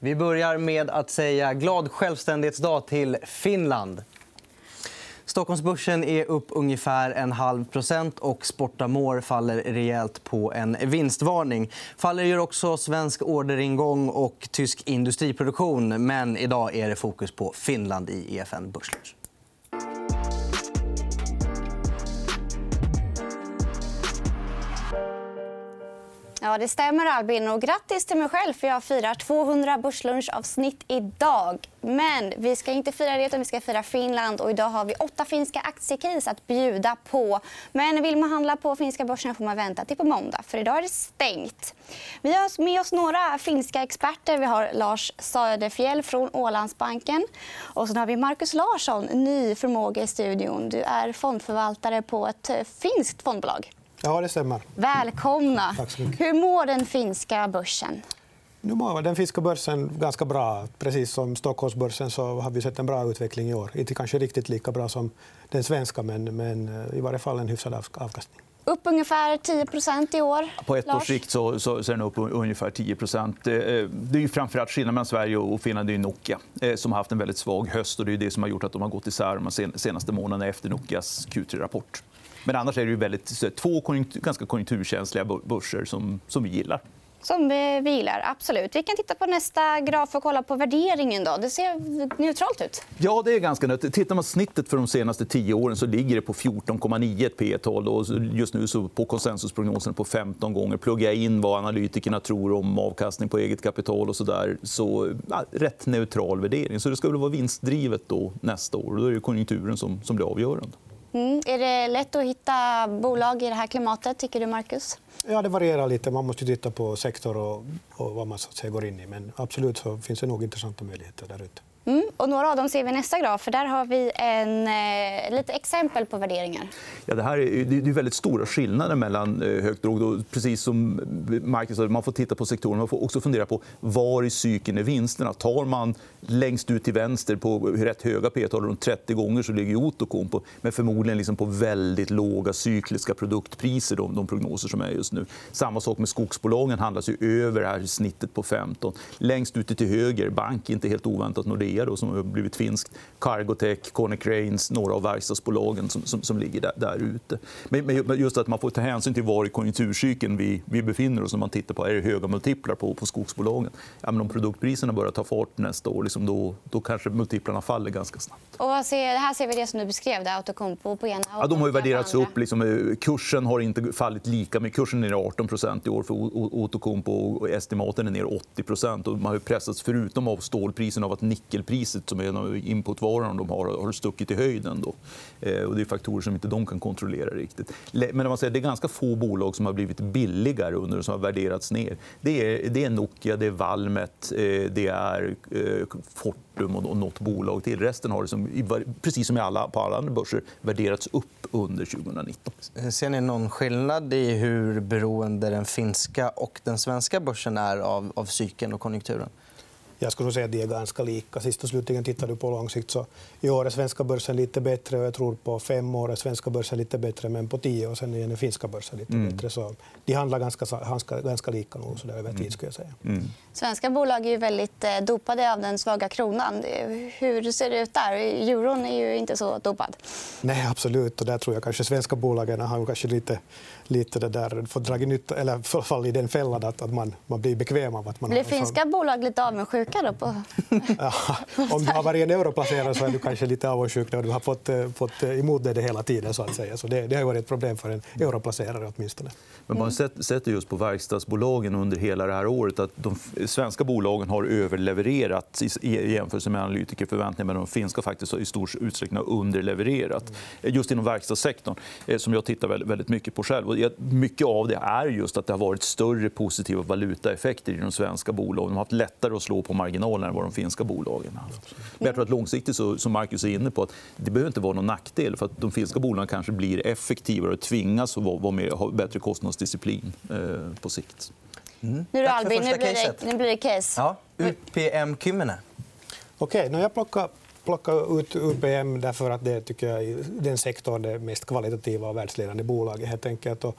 Vi börjar med att säga glad självständighetsdag till Finland. Stockholmsbörsen är upp ungefär en halv procent och Sportamore faller rejält på en vinstvarning. Faller gör också svensk orderingång och tysk industriproduktion. Men idag är det fokus på Finland i EFN Börslunch. Ja, det stämmer, Albin. Och grattis till mig själv, för jag firar 200 börslunchavsnitt idag. Men vi ska inte fira det, utan vi ska fira Finland. Och idag har vi åtta finska aktiecase att bjuda på. Men vill man handla på finska börsen får man vänta till på måndag, för idag är det stängt. Vi har med oss några finska experter. Vi har Lars Söderfjell från Ålandsbanken. Och så har vi Markus Larsson, ny förmåga i studion. Du är fondförvaltare på ett finskt fondbolag. Ja, det stämmer. Välkomna. Tack så mycket. Hur mår den finska börsen? Nu mår den finska börsen ganska bra. Precis som Stockholmsbörsen så har vi sett en bra utveckling i år. Inte kanske riktigt lika bra som den svenska, men, men eh, i varje fall en hyfsad avkastning. Upp ungefär 10% i år. På ett Lars? års sikt så, så, så är den upp ungefär 10% Det är ju framförallt skillnaden mellan Sverige och Finland. Det är Nokia eh, som har haft en väldigt svag höst. och Det är det som har gjort att de har gått isär de sen- senaste månaderna efter Nokias Q3-rapport. Men annars är det ju väldigt, två konjunktur, ganska konjunkturkänsliga börser som, som vi gillar. Som vi gillar. Absolut. Vi kan titta på nästa graf och kolla på värderingen. Då. Det ser neutralt ut. Ja, det är ganska nöt. Tittar man snittet för de senaste tio åren så ligger det på 14,9 ett P tal. Och just nu så på konsensusprognosen på 15 gånger. Pluggar jag in vad analytikerna tror om avkastning på eget kapital och så där, så ja, rätt neutral värdering. Så det ska väl vara vinstdrivet då nästa år. Då är det konjunkturen som, som blir avgörande. Mm. Är det lätt att hitta bolag i det här klimatet, tycker du, Marcus? Ja, det varierar lite. Man måste titta på sektor och, och vad man så att säga, går in i. Men absolut så finns det nog intressanta möjligheter där ute. Mm. Och några av dem ser vi i nästa graf. För där har vi en, eh, lite exempel på värderingar. Ja, det, här är, det är väldigt stora skillnader mellan eh, högt och lågt. Precis som Marcus sa, man får titta på sektorerna. Man får också fundera på var i cykeln är vinsterna. Tar man längst ut till vänster på rätt höga p-tal, runt 30 gånger, så ligger Outokumpu på, men förmodligen liksom på väldigt låga cykliska produktpriser, de, de prognoser som är just nu. Samma sak med skogsbolagen handlas ju över här snittet på 15. Längst ute till höger, bank, inte helt oväntat Nordea då, som har blivit finskt. Cargotec, Konecranes, några av verkstadsbolagen som, som, som ligger där, där ute. Men, men just att man får ta hänsyn till var i konjunkturcykeln vi, vi befinner oss när man tittar på är det höga multiplar på, på skogsbolagen. Ja, men om produktpriserna börjar ta fart nästa år, liksom då, då kanske multiplarna faller ganska snabbt. Och ser, här ser vi det som du beskrev, det Outokumpu på ena Ja, de har värderats upp. Liksom, eh, kursen har inte fallit lika mycket. Kursen är ner 18% i år för O- Outokumpu och estimaten är ner 80 och Man har pressats, förutom av stålprisen, av att nickelpriset som är en av inputvarorna de har, har stuckit i höjden. Då. Eh, och det är faktorer som inte de kan kontrollera riktigt. Men man säger, det är ganska få bolag som har blivit billigare under som har värderats ner. Det är, det är Nokia, det är Valmet, eh, det är eh, Fortum och nåt bolag till. Resten har, liksom, precis som alla, på alla andra börser, värderats upp under 2019. Ser ni någon skillnad i hur beroende den finska och den svenska börsen är av, av cykeln och konjunkturen? Jag skulle säga att de är ganska lika. Sist och slutligen tittar du på lång sikt så i år är svenska börsen lite bättre och jag tror på fem år är svenska börsen lite bättre men på tio år sen är den finska börsen lite Mm. bättre. Så de handlar ganska, ganska, ganska lika nog så där över tid. Skulle jag säga. Mm. Svenska bolag är ju väldigt eh, dopade av den svaga kronan. Hur ser det ut där? Euron är ju inte så dopad. Nej, absolut. Och där tror jag kanske svenska bolagen har kanske lite, lite det där, fått dragit nytta, eller fall i den fällan att, att man, man blir bekväm av att man Blir finska bolag lite avundsjuka då? På... Ja, om du har varit en europlacerare så är du kanske lite avundsjuk när du har fått, eh, fått eh, emot dig det hela tiden. Så att säga. Så det, det har varit ett problem för en europlacerare åtminstone. Men man sett- sätter just på verkstadsbolagen under hela det här året att de svenska bolagen har överlevererat i- jämförelse med analytikerförväntningar men de finska faktiskt i stor utsträckning har underlevererat. Just inom verkstadssektorn, eh, som jag tittar väldigt- väldigt mycket på själv. Jag- Mycket av det är just att det har varit större positiva valutaeffekter i de svenska bolagen. De har haft lättare att slå på marginalen än vad de finska bolagen har haft. Men jag tror att långsiktigt, så, som Marcus är inne på, att det behöver inte vara någon nackdel. för att De finska bolagen kanske blir effektivare och tvingas att vara, med, ha bättre kostnadsdisciplin eh, på sikt. Nu Albin, nu blir det, caset. nu blir det case. Ja, UPM Kymmene. Okej, okay, jag plockar, plockar ut UPM därför att det tycker jag är den sektorn det mest kvalitativa och världsledande bolaget. Helt enkelt. Och,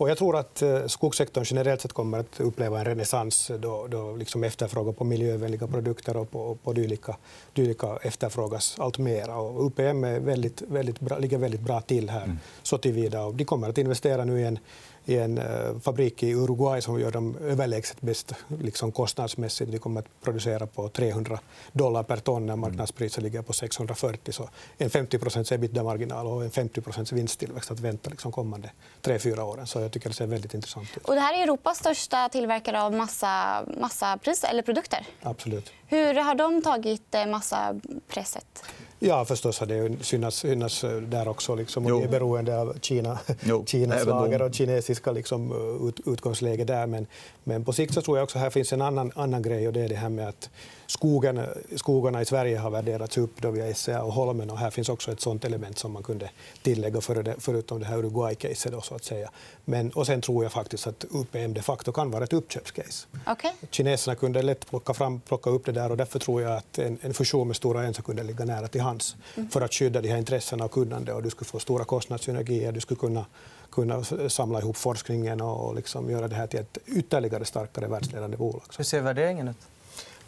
Och jag tror att eh, skogssektorn generellt sett kommer att uppleva en renässans då, då liksom efterfrågan på miljövänliga produkter och på, på dylika, dylika efterfrågas allt mer. Och UPM är väldigt, väldigt bra, ligger väldigt bra till här, mm. så tillvida. Och de kommer att investera nu i en i en uh, fabrik i Uruguay som gör dem överlägset bäst liksom kostnadsmässigt. De kommer att producera på 300 dollar per ton när marknadspriset ligger på 640. Så en 50 procents ebitda-marginal och en 50 procents vinsttillväxt att vänta liksom kommande tre, fyra åren. Så jag tycker det ser väldigt intressant ut. Och det här är Europas största tillverkare av massa, massa pris, eller produkter. Absolut. Hur har de tagit eh, massapresset? Ja, förstås har det synats, synats eh, där också. Liksom, och vi är beroende av Kina, Kinas lager och kinesiska liksom, eh, ut, utgångsläge där. Men, men på sikt så tror jag också här finns en annan, annan grej och det är det här med att skogen, skogarna i Sverige har värderats upp då via SCA och Holmen och här finns också ett sådant element som man kunde tillägga för det, förutom det här Uruguay-caset. så att säga. Men, och sen tror jag faktiskt att UPM de facto kan vara ett uppköpscase. Okay. Kineserna kunde lätt plocka, fram, plocka upp det där och därför tror jag att en, en fusion med Stora Enso kunde ligga nära till hands mm. för att skydda de här intressena och kunnande och du skulle få stora kostnadssynergier, du skulle kunna kunna samla ihop forskningen och liksom göra det här till ett ytterligare starkare världsledande bolag. Hur ser värderingen ut?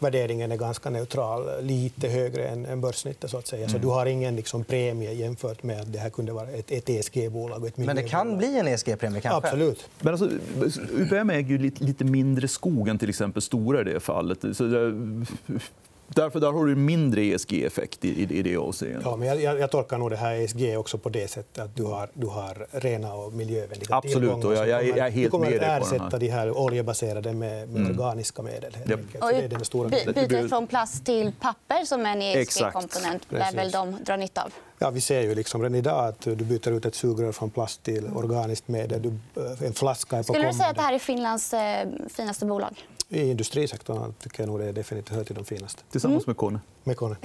Värderingen är ganska neutral, lite högre än, än börssnittet. Så att säga. Så mm. du har ingen liksom, premie jämfört med att det här kunde vara ett, ett ESG-bolag. Ett Men det kan bli en ESG-premie? kanske? Absolut. Men alltså, UPM äger ju lite, lite mindre skog än till exempel Stora i det fallet. Så det, Därför där har du mindre ESG-effekt i, i, i det avseendet. Ja, men jag, jag, tolkar nog det här ESG också på det sättet att du har, du har rena och miljövänliga Absolut, tillgångar. Och jag, jag, jag är helt du kommer att ersätta de här oljebaserade med, med mm. organiska medel. Helt yep. och det är den stora bytet från plast till papper som en ESG-komponent lär väl de dra nytta av? Ja, vi ser ju liksom redan idag att du byter ut ett sugrör från plast till organiskt medel. Du, eh, en flaska är på Skulle du säga att det här är Finlands eh, finaste bolag? I industrisektorn tycker jag nog det är definitivt hör till de finaste. Tillsammans med Kone. Med Kone.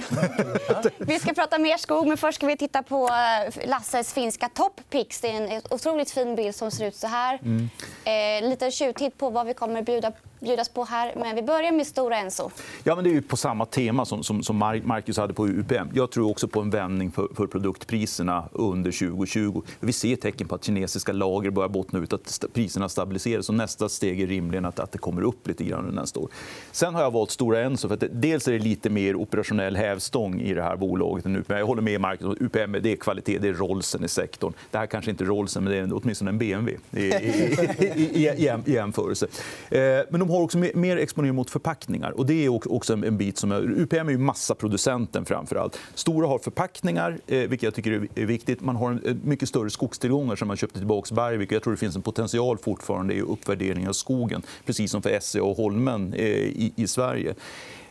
vi ska prata mer skog, men först ska vi titta på eh, Lasses finska toppicks. Det är en otroligt fin bild som ser ut så här. Mm. Eh, lite tjuvtitt på vad vi kommer bjuda bjudas på här. Men vi börjar med Stora Enso. Ja, men det är på samma tema som, som, som Marcus hade på UPM. Jag tror också på en vändning för, för produktpriserna under 2020. Vi ser tecken på att kinesiska lager börjar bottna ut, att priserna stabiliseras. Så nästa steg är rimligen att, att det kommer upp lite grann nästa år. Sen har jag valt Stora Enso för att det, dels är det lite mer operationell hävstång i det här bolaget än UPM. Jag håller med Marcus. UPM det är kvalitet, det är Rollsen i sektorn. Det här kanske inte är Rollsen, men det är åtminstone en BMW i, i, i, i, i jämförelse. Eh, men de har också mer exponering mot förpackningar. Och det är också en bit som är, UPM är ju massaproducenten framför allt. Stora har förpackningar, eh, vilket jag tycker är viktigt. Man har eh, mycket större skogstillgångar som man köpte tillbaka Bergvik. Jag tror det finns en potential fortfarande i uppvärdering av skogen, precis som för SCA och Holmen eh, i Sverige.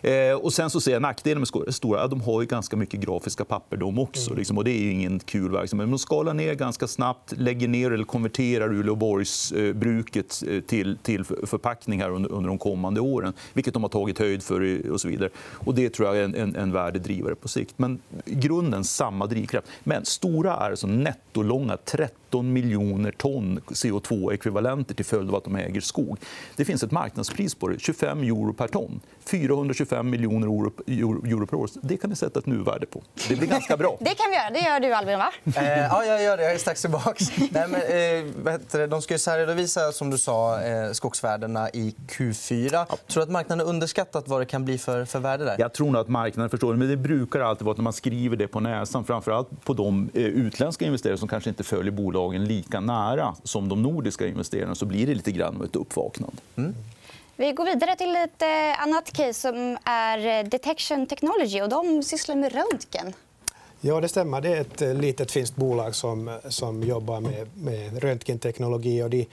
Eh, och sen så ser jag nackdelen med Stora. De har ju ganska mycket grafiska papper de också. Mm. Liksom, och det är ingen kul verksamhet. Men de skalar ner ganska snabbt, lägger ner eller konverterar Uleåborgsbruket eh, till, till förpackningar under, under de kommande åren. Vilket de har tagit höjd för. och så vidare. Och Det tror jag är en, en, en värdedrivare på sikt. Men grunden samma drivkraft. Men Stora är alltså nettolånga 13 miljoner ton CO2-ekvivalenter till följd av att de äger skog. Det finns ett marknadspris på det, 25 euro per ton. 425 25 miljoner euro, per år. Det kan ni sätta ett nuvärde på. Det blir ganska bra. det kan vi göra. Det gör du, Albin. Va? Eh, ja, jag gör det. Jag är strax tillbaka. Nej, men, eh, de ska ju särredovisa som du sa, eh, skogsvärdena i Q4. Ja. Tror du att marknaden har underskattat vad det kan bli för, för värde? Där? Jag tror nog att marknaden förstår det. Men det brukar alltid vara när man skriver det på näsan. Framförallt på de eh, utländska investerare som kanske inte följer bolagen lika nära som de nordiska investerarna. Så blir det lite grann ett uppvaknande. Mm. Vi går vidare till ett eh, annat case som är eh, Detection Technology. och De sysslar med röntgen. Ja, det stämmer. Det är ett eh, litet finskt bolag som, som jobbar med, med röntgenteknologi. Och de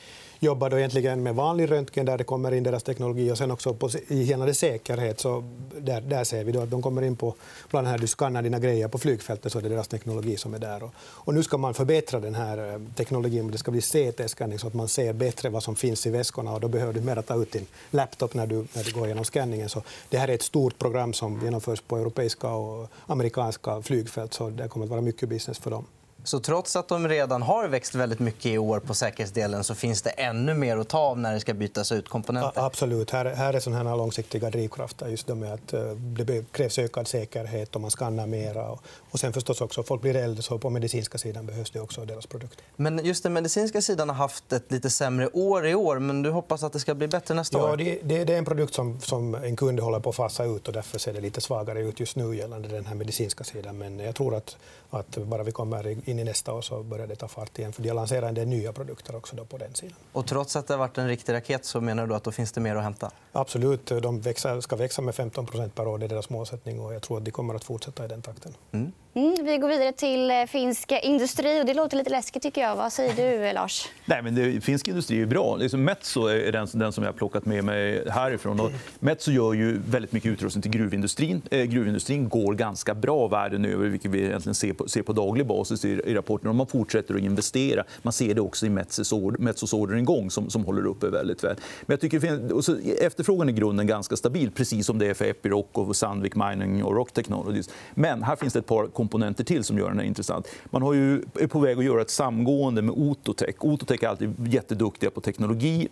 jobbar då egentligen med vanlig röntgen där det kommer in deras teknologi och sen också på, i gällande säkerhet så där, där ser vi då att de kommer in på bland annat du skannar dina grejer på flygfältet så är det deras teknologi som är där. Och, och nu ska man förbättra den här eh, teknologin. Det ska bli CT-skanning så att man ser bättre vad som finns i väskorna och då behöver du mer ta ut din laptop när du, när du går igenom skanningen. Så det här är ett stort program som genomförs på europeiska och amerikanska flygfält så det kommer att vara mycket business för dem. Så trots att de redan har växt väldigt mycket i år på säkerhetsdelen så finns det ännu mer att ta av när det ska bytas ut komponenter? A absolut. Här, här är sådana här långsiktiga drivkrafter. Just med att eh, det krävs ökad säkerhet och man skannar mera. Och sen förstås också, folk blir äldre, så på medicinska sidan behövs det också deras produkter. Men just den medicinska sidan har haft ett lite sämre år i år. Men du hoppas att det ska bli bättre nästa ja, år? Det, det, det, är en produkt som, som en kund håller på att fasa ut och därför ser det lite svagare ut just nu gällande den här medicinska sidan. Men jag tror att, att bara vi kommer in i nästa år så börjar det ta fart igen. För de har lanserat en del nya produkter också då på den sidan. Och trots att det har varit en riktig raket så menar du att då finns det mer att hämta? Absolut. De växer, ska växa med 15% per år. Det är deras målsättning. Och jag tror att de kommer att fortsätta i den takten. Mm. Mm, vi går vidare till eh, finsk industri. Och det låter lite läskigt. tycker jag. Vad säger du, eh, Lars? Nej, men det, finsk industri är bra. Liksom Metso eh, är den, den som jag har plockat med mig härifrån. Och Metso gör ju väldigt mycket utrustning till gruvindustrin. Eh, gruvindustrin går ganska bra världen över, vilket vi egentligen ser på, ser på daglig basis i, i rapporten. Och man fortsätter att investera. Man ser det också i Metsos, Metsos orderingång som, som håller uppe väldigt väl. Men jag tycker, och så, efterfrågan i grunden ganska stabil, precis som det är för Epiroc, och Sandvik Mining och Rock Technologies. Men här finns det ett par komponenter till som gör den här intressant. Man har ju, är på väg att göra ett samgående med Ototech. Ototech är alltid jätteduktiga på teknologi.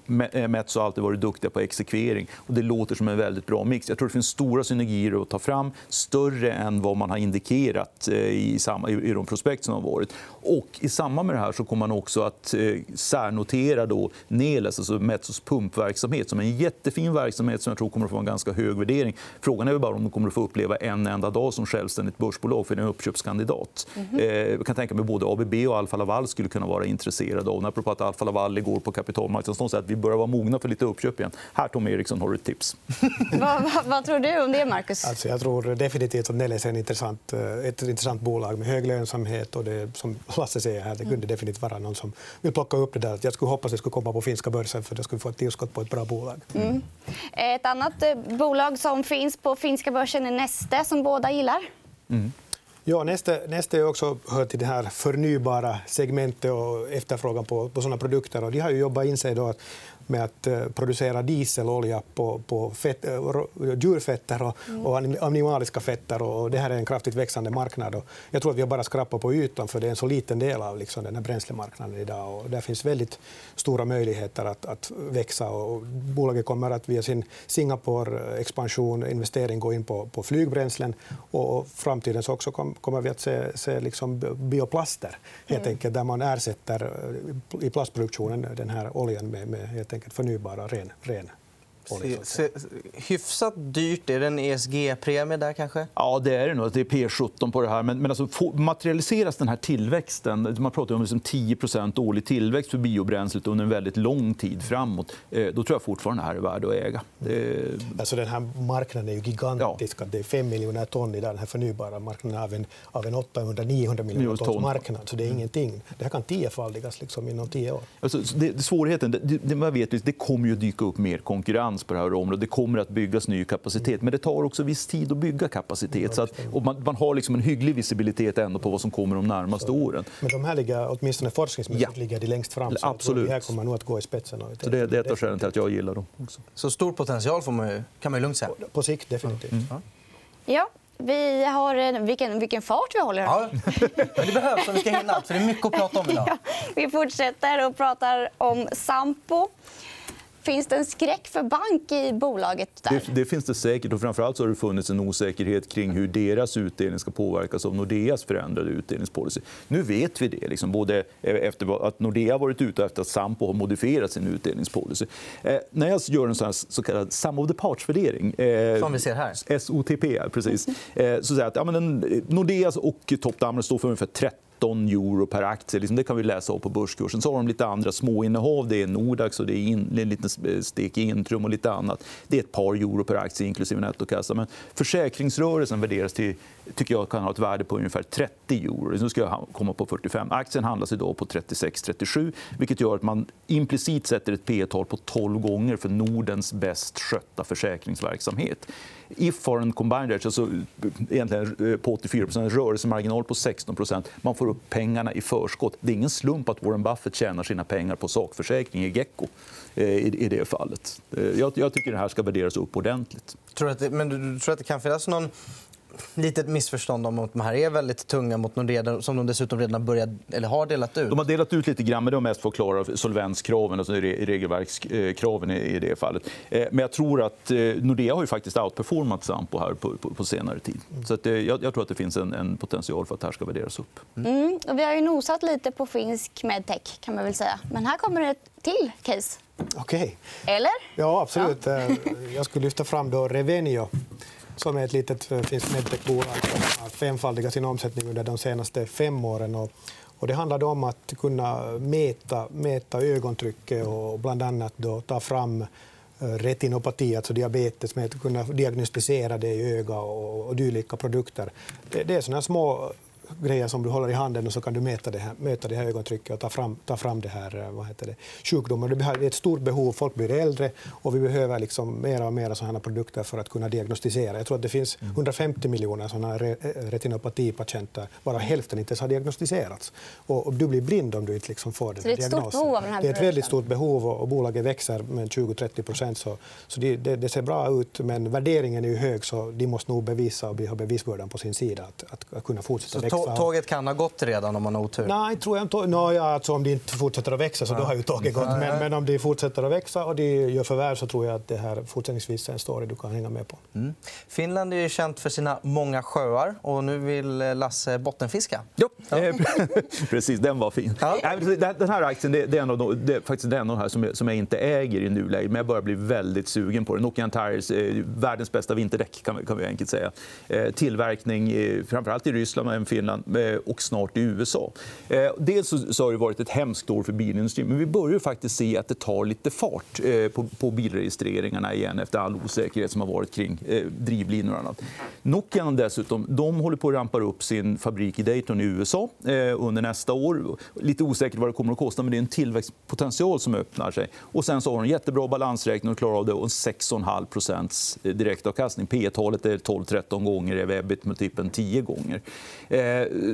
Metso har alltid varit duktiga på exekvering. Och det låter som en väldigt bra mix. Jag tror det finns stora synergier att ta fram, större än vad man har indikerat eh, i, samma, i de prospekt som har varit. Och I samband med det här så kommer man också att eh, särnotera då Neles, alltså Metsos pumpverksamhet som är en jättefin verksamhet som jag tror kommer att få en ganska hög värdering. Frågan är bara om de kommer att få uppleva en enda dag som självständigt börsbolag för en uppköpskandidat. Mm. Jag kan tänka mig både ABB och Alfa Laval skulle kunna vara intresserade av. Apropå att Alfa Laval igår på kapitalmarknaden säger att vi börjar vara mogna för lite uppköp igen. Här, Tom Eriksson, har du ett tips. vad, vad, vad, tror du om det, Marcus? Alltså, jag tror definitivt att Neles är en intressant, eh, ett intressant bolag med hög lönsamhet. Och det, som Lasse säger, här, det kunde definitivt vara någon som vill plocka upp det där. Jag skulle hoppas att det skulle komma på finska börsen för att skulle få ett tillskott på ett bra bolag. Mm. Ett annat eh, bolag som finns på finska börsen är Neste, som båda gillar. Mm. Ja, nästa, nästa är också hör till det här förnybara segmentet och efterfrågan på, på sådana produkter. Och de har ju jobbat in sig då med att eh, producera dieselolja på, på fett, eh, djurfetter och, mm. och, animaliska fetter. Och det här är en kraftigt växande marknad. Och jag tror att vi har bara skrapat på ytan, för det är en så liten del av liksom, den här bränslemarknaden idag. Och där finns väldigt stora möjligheter att, att växa. Och bolaget kommer att via sin Singapore-expansion investering gå in på, på flygbränslen. Och framtiden så också kom, kommer vi att se, se liksom bioplaster, helt mm. enkelt, där man ersätter eh, i plastproduktionen den här oljan med, med helt enkelt förnybara ren, ren Se, hyfsat dyrt. Är det en ESG-premie där kanske? Ja, det är det nog. Det är P17 på det här. Men, men alltså, materialiseras den här tillväxten, man pratar om liksom 10% årlig tillväxt för biobränslet under en väldigt lång tid framåt, eh, då tror jag fortfarande det här är värd att äga. Det... Alltså, den här marknaden är ju gigantisk. Ja. Det är 5 miljoner ton i den här förnybara marknaden av en, av en 800-900 miljoner tons marknad. Så det är ingenting. Det här kan tiofaldigas liksom inom tio år. Alltså, det, svårigheten, det, det, man vet, det kommer ju dyka upp mer konkurrens konkurrens på det här området. Det kommer att byggas ny kapacitet, men det tar också viss tid att bygga kapacitet. Så att, man, man, har liksom en hygglig visibilitet ändå på vad som kommer de närmaste åren. Men de här ligger, åtminstone forskningsmässigt, ja. ligger de längst fram. Så Absolut. Det här kommer nog att gå i spetsen. Så det, det är ett av skälen till att jag gillar dem. Också. Så stor potential får man kan man ju lugnt säga? På, på sikt, definitivt. Mm. Ja. ja. Vi har en, vilken, vilken fart vi håller. Ja, men det behövs om vi ska hinna allt. För det är mycket att prata om idag. Ja, vi fortsätter och pratar om Sampo. Finns det en skräck för bank i bolaget? Där? Det, det finns det säkert. Och framförallt så har det funnits en osäkerhet kring hur deras utdelning ska påverkas av Nordeas förändrade utdelningspolicy. Nu vet vi det, liksom, både efter att Nordea varit ute efter att Sampo har modifierat sin utdelningspolicy. Eh, när jag gör en sån här så kallad sum of the parts-värdering... Eh, Som vi ser här. SOTP, precis. Eh, så att ja, men Nordeas och Top Diamond står för ungefär 30 13 euro per aktie. Liksom, det kan vi läsa av på börskursen. Så har de lite andra småinnehav. Det är Nordax och det är in, en liten stek i Intrum och lite annat. Det är ett par euro per aktie inklusive nettokassa. Men försäkringsrörelsen värderas till tycker jag kan ha ett värde på ungefär 30 euro. Nu ska jag komma på 45. Aktien handlas idag på 36-37 vilket gör att man implicit sätter ett P tal på 12 gånger för Nordens bäst skötta försäkringsverksamhet. If har en combined ratio, alltså egentligen eh, på 84% rörelsemarginal på 16% Man får upp pengarna i förskott. Det är ingen slump att Warren Buffett tjänar sina pengar på sakförsäkring i Gecko eh, i det fallet. Jag tycker det här ska värderas upp ordentligt. Tror att det, men du tror att det kan finnas någon litet missförstånd om att de här är väldigt tunga mot Nordea som de dessutom redan har, börjat, eller har delat ut. De har delat ut lite grann, men det är mest för att klara solvenskraven, alltså regelverkskraven i det fallet. Eh, men jag tror att eh, Nordea har ju faktiskt outperformat Sampo här på, på, på senare tid. Så att, jag, jag, tror att det finns en, en, potential för att det här ska värderas upp. Mm. Och vi har ju nosat lite på finsk medtech, kan man väl säga. Men här kommer ett till case. Okej. Eller? Ja, absolut. Ja. Jag skulle lyfta fram då Revenio som är ett litet eh, finskt medtechbolag som har femfaldigat sin omsättning under de senaste fem åren. Och, och det handlar om att kunna mäta, mäta ögontrycket och bland annat då ta fram eh, retinopati, alltså diabetes, med att kunna diagnostisera det i öga och, och dylika produkter. Det, det är såna små grejer som du håller i handen och så kan du mäta det här, mäta det här ögontrycket och ta fram, ta fram det här, eh, vad heter det, sjukdomen. Det är ett stort behov, folk blir äldre och vi behöver liksom mer och mer sådana produkter för att kunna diagnostisera. Jag tror att det finns 150 mm. miljoner sådana eh, retinopatipatienter, varav hälften inte ens har diagnostiserats. Och, du blir blind om du inte liksom får den så det är ett diagnosen. Stort behov av den här det är ett väldigt stort behov och, och bolaget växer med 20-30 procent. Så, så det, det, det, ser bra ut, men värderingen är ju hög så de måste nog bevisa och ha bevisbördan på sin sida att, att, att kunna fortsätta växa tåget kan ha gått redan om man har otur? Nej, tror jag inte. No, ja, alltså, om de inte fortsätter att växa så då har ju tåget gått. Men, men, om de fortsätter att växa och de gör förvärv så tror jag att det här fortsättningsvis är en story du kan hänga med på. Mm. Finland är känt för sina många sjöar och nu vill Lasse bottenfiska. Jo, ja. Eh, precis. Den var fin. Ja. Den här aktien det är, en av de, det är faktiskt den här som jag, som jag inte äger i nuläget, men jag börjar bli väldigt sugen på den. Nokian Tires, eh, världens bästa vinterdäck kan, kan vi enkelt säga. Eh, tillverkning framförallt i Ryssland men Finland Eh, och snart i USA. Eh, dels så har det varit ett hemskt år för bilindustrin men vi börjar faktiskt se att det tar lite fart eh, på bilregistreringarna igen efter all osäkerhet som har varit kring eh, drivlinor och annat. Nokian dessutom, de håller på att rampa upp sin fabrik i Dayton i USA under nästa år. Lite osäkert vad det kommer att kosta, men det är en tillväxtpotential som öppnar sig. Och sen så har de en jättebra balansräkning och klarar av det och 6,5 direktavkastning. P talet är 12-13 gånger, ebit-multipeln typ 10 gånger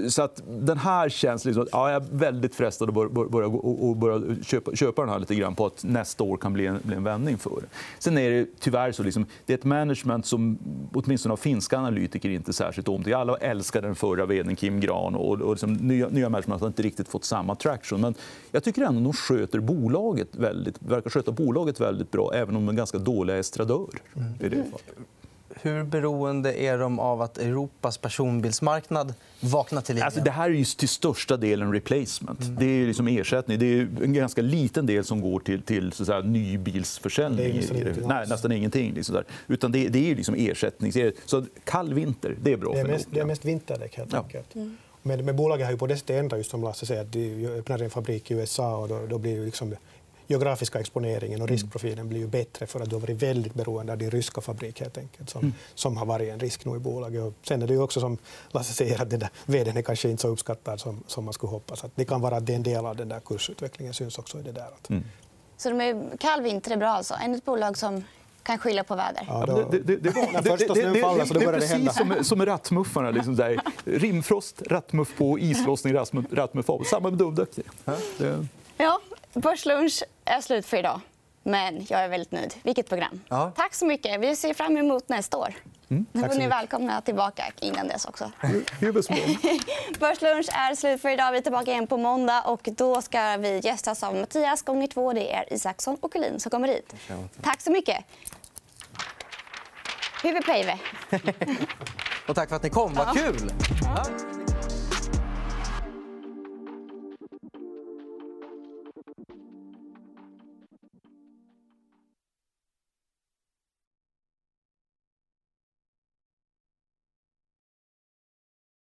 så att den här känns... Liksom, ja, jag är väldigt frestad att börja, börja, och börja köpa, köpa den här lite grann på att nästa år kan bli en, bli en vändning för. Sen är det tyvärr så liksom, det är ett management som åtminstone av finska analytiker inte särskilt om. Alla älskar den förra vdn Kim Gran och, och liksom, nya, nya management har inte riktigt fått samma traction. Men jag tycker ändå de sköter bolaget väldigt, verkar sköta bolaget väldigt bra även om de är ganska dåliga estradörer. I det fallet hur beroende är de av att Europas personbilsmarknad vaknar till liv? Alltså, det här är ju till största delen replacement. Mm. Det är liksom ersättning. Det är en ganska liten del som går till, till så säga, nybilsförsäljning. nästan ingenting. Nej, nästan ingenting liksom där. Utan det, det är liksom ersättning. Så kall vinter, det är bra det är för mest, Det är mest vinterdäck, helt ja. enkelt. Mm. Men, men bolaget har ju på det sättet ändrat, just som Lasse säger, att de öppnar en fabrik i USA och då, då blir liksom geografiska exponeringen och mm. riskprofilen blir ju bättre för att du har varit väldigt beroende av din ryska fabrik helt enkelt, som, mm. som har varit en risk nu i bolaget. Och sen är det ju också som Lasse säger att den där vdn är kanske inte så uppskattad som, som man skulle hoppas. Att det kan vara att det är en del av den där kursutvecklingen syns också i det där. Att... Mm. Så de är, kall vinter är bra alltså? Ännu ett bolag som kan skylla på väder. Ja, då... det, det, det, var... Det, det hända. Som, som rattmuffarna. Liksom där. Rimfrost, rattmuff på, islossning, rattmuff av. Samma med dubbdäck. Ja, Börslunch är slut för idag. Men jag är väldigt nöjd. Vilket program. Ja. Tack så mycket. Vi ser fram emot nästa år. Mm, Då är ni välkomna tillbaka innan dess också. Börslunch är slut för idag. Vi är tillbaka igen på måndag. Och då ska vi gästas av Mattias gånger två. Det är Isaksson och Collin som kommer hit. Tack så mycket. Hyvä päivä. och tack för att ni kom. Vad kul! Ja.